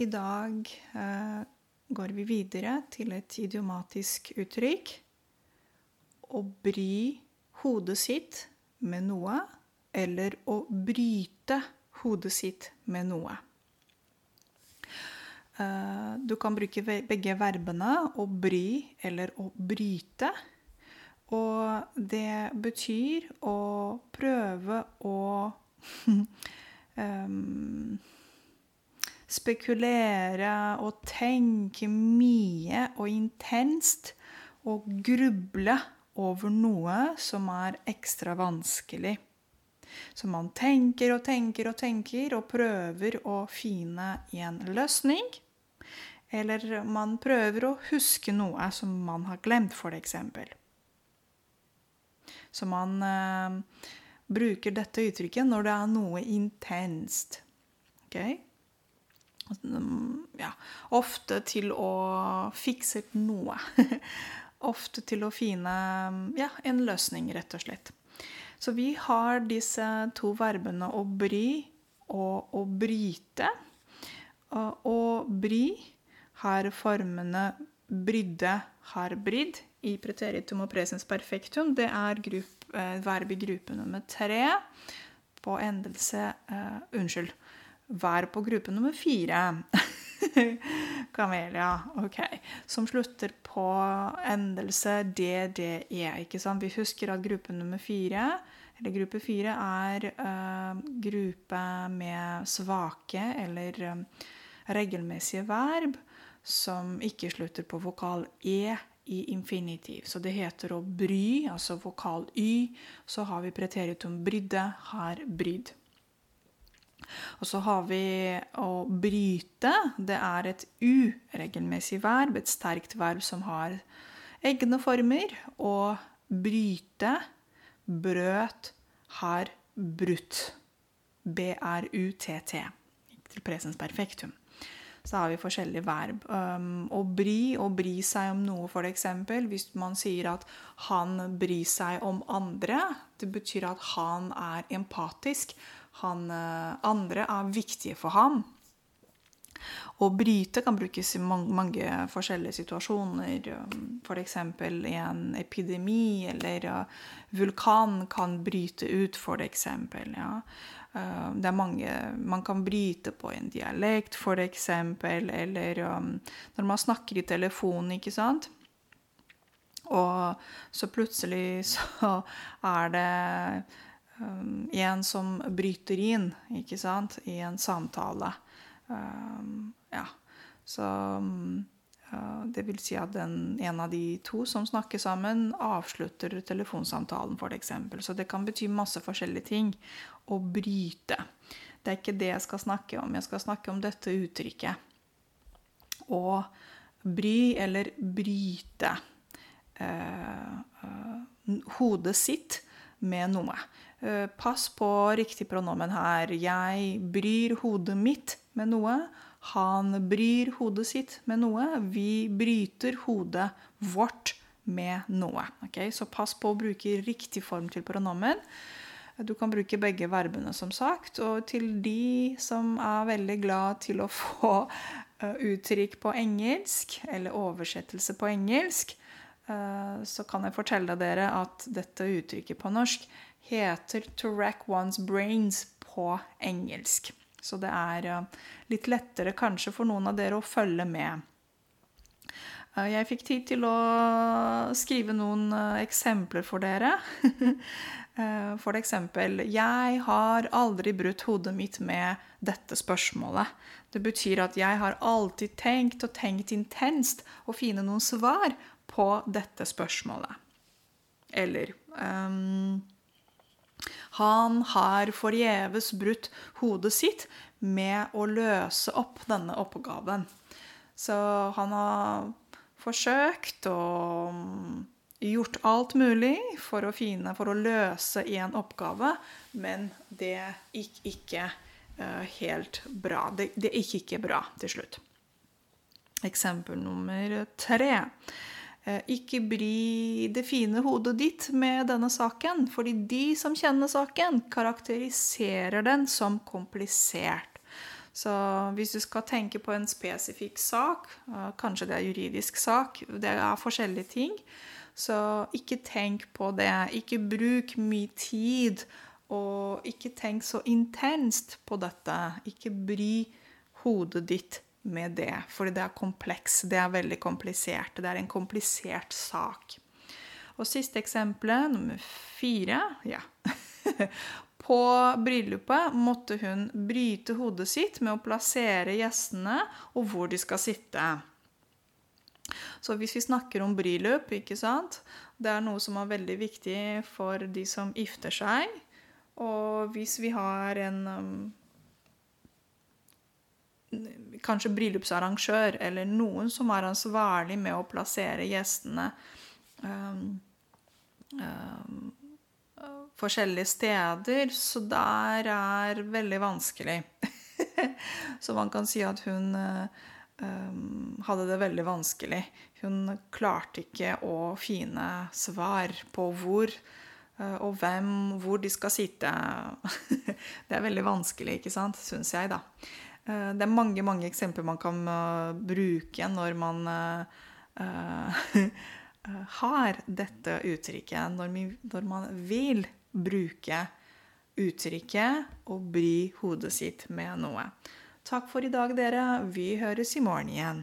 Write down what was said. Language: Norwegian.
i dag eh, går vi videre til et idiomatisk uttrykk. Å bry hodet sitt med noe, eller å bryte hodet sitt med noe. Eh, du kan bruke begge verbene å bry eller å bryte. Og det betyr å prøve å um, spekulere og tenke mye og intenst og gruble over noe som er ekstra vanskelig. Så man tenker og tenker og tenker og prøver å finne en løsning. Eller man prøver å huske noe som man har glemt, f.eks. Så man eh, bruker dette uttrykket når det er noe intenst. Okay? Ja, ofte til å fikse noe. ofte til å finne ja, en løsning, rett og slett. Så vi har disse to verbene å bry og å bryte. Og bry har formene brydde, har brydd i preteritum og presens perfektum. Det er grupp, eh, verb i gruppe nummer tre på endelse uh, Unnskyld. Verb på gruppe nummer fire. Kamelia. Ok. Som slutter på endelse DDE. ikke sant? Vi husker at gruppe nummer fire eller gruppe fire er uh, gruppe med svake eller um, regelmessige verb som ikke slutter på vokal E i infinitiv. Så det heter å bry, altså vokal Y. Så har vi preteritum brydde, har brydd. Og så har vi å bryte. Det er et uregelmessig verb, et sterkt verb som har egne former. Og bryte, brøt, har brutt. B-r-u-t-t. Til presens perfektum så har vi forskjellige verb. Um, å bry, å bry seg om noe, f.eks. Hvis man sier at 'han bryr seg om andre', det betyr at han er empatisk. Han, uh, andre er viktige for ham. Å bryte kan brukes i mange, mange forskjellige situasjoner. F.eks. Um, i en epidemi, eller uh, vulkan kan bryte ut, f.eks. Ja. Uh, det er mange Man kan bryte på en dialekt, f.eks., eller um, når man snakker i telefonen, ikke sant. Og så plutselig så er det um, en som bryter inn, ikke sant, i en samtale. Um, ja. Så det vil si at den, en av de to som snakker sammen, avslutter telefonsamtalen, f.eks. Så det kan bety masse forskjellige ting. Å bryte. Det er ikke det jeg skal snakke om. Jeg skal snakke om dette uttrykket. Å bry eller bryte eh, eh, hodet sitt med noe. Eh, pass på riktig pronomen her. Jeg bryr hodet mitt med noe. Han bryr hodet sitt med noe. Vi bryter hodet vårt med noe. Okay? Så pass på å bruke riktig form til pronomen. Du kan bruke begge verbene, som sagt. Og til de som er veldig glad til å få eh, uttrykk på engelsk, eller oversettelse på engelsk, eh, så kan jeg fortelle dere at dette uttrykket på norsk heter 'to rack one's brains' på engelsk. Så det er eh, litt lettere kanskje for noen av dere å følge med. Eh, jeg fikk tid til å skrive noen eh, eksempler for dere. For eksempel Jeg har aldri brutt hodet mitt med dette spørsmålet. Det betyr at jeg har alltid tenkt og tenkt intenst å finne noen svar på dette spørsmålet. Eller um, han har forgjeves brutt hodet sitt med å løse opp denne oppgaven. Så han har forsøkt og mm, gjort alt mulig for å, finne, for å løse en oppgave, men det gikk ikke uh, helt bra. Det, det gikk ikke bra til slutt. Eksempel nummer tre. Eh, ikke bry det fine hodet ditt med denne saken, fordi de som kjenner saken, karakteriserer den som komplisert. Så hvis du skal tenke på en spesifikk sak, eh, kanskje det er juridisk sak, det er forskjellige ting, så ikke tenk på det. Ikke bruk mye tid, og ikke tenk så intenst på dette. Ikke bry hodet ditt med det, for det er kompleks. Det er veldig komplisert. Det er en komplisert sak. Og siste eksempelet, nummer fire ja. På bryllupet måtte hun bryte hodet sitt med å plassere gjestene og hvor de skal sitte. Så hvis vi snakker om bryllup, ikke sant Det er noe som er veldig viktig for de som gifter seg. Og hvis vi har en um, Kanskje bryllupsarrangør eller noen som er ansvarlig med å plassere gjestene um, um, forskjellige steder, så der er veldig vanskelig. så man kan si at hun um, hadde det veldig vanskelig. Hun klarte ikke å fine svar på hvor uh, og hvem, hvor de skal sitte. det er veldig vanskelig, ikke sant, syns jeg, da. Uh, det er mange, mange eksempler man kan uh, bruke når man har dette uttrykket, når, når man vil bruke uttrykket og bry hodet sitt med noe. Takk for i dag, dere. Vi høres i morgen igjen.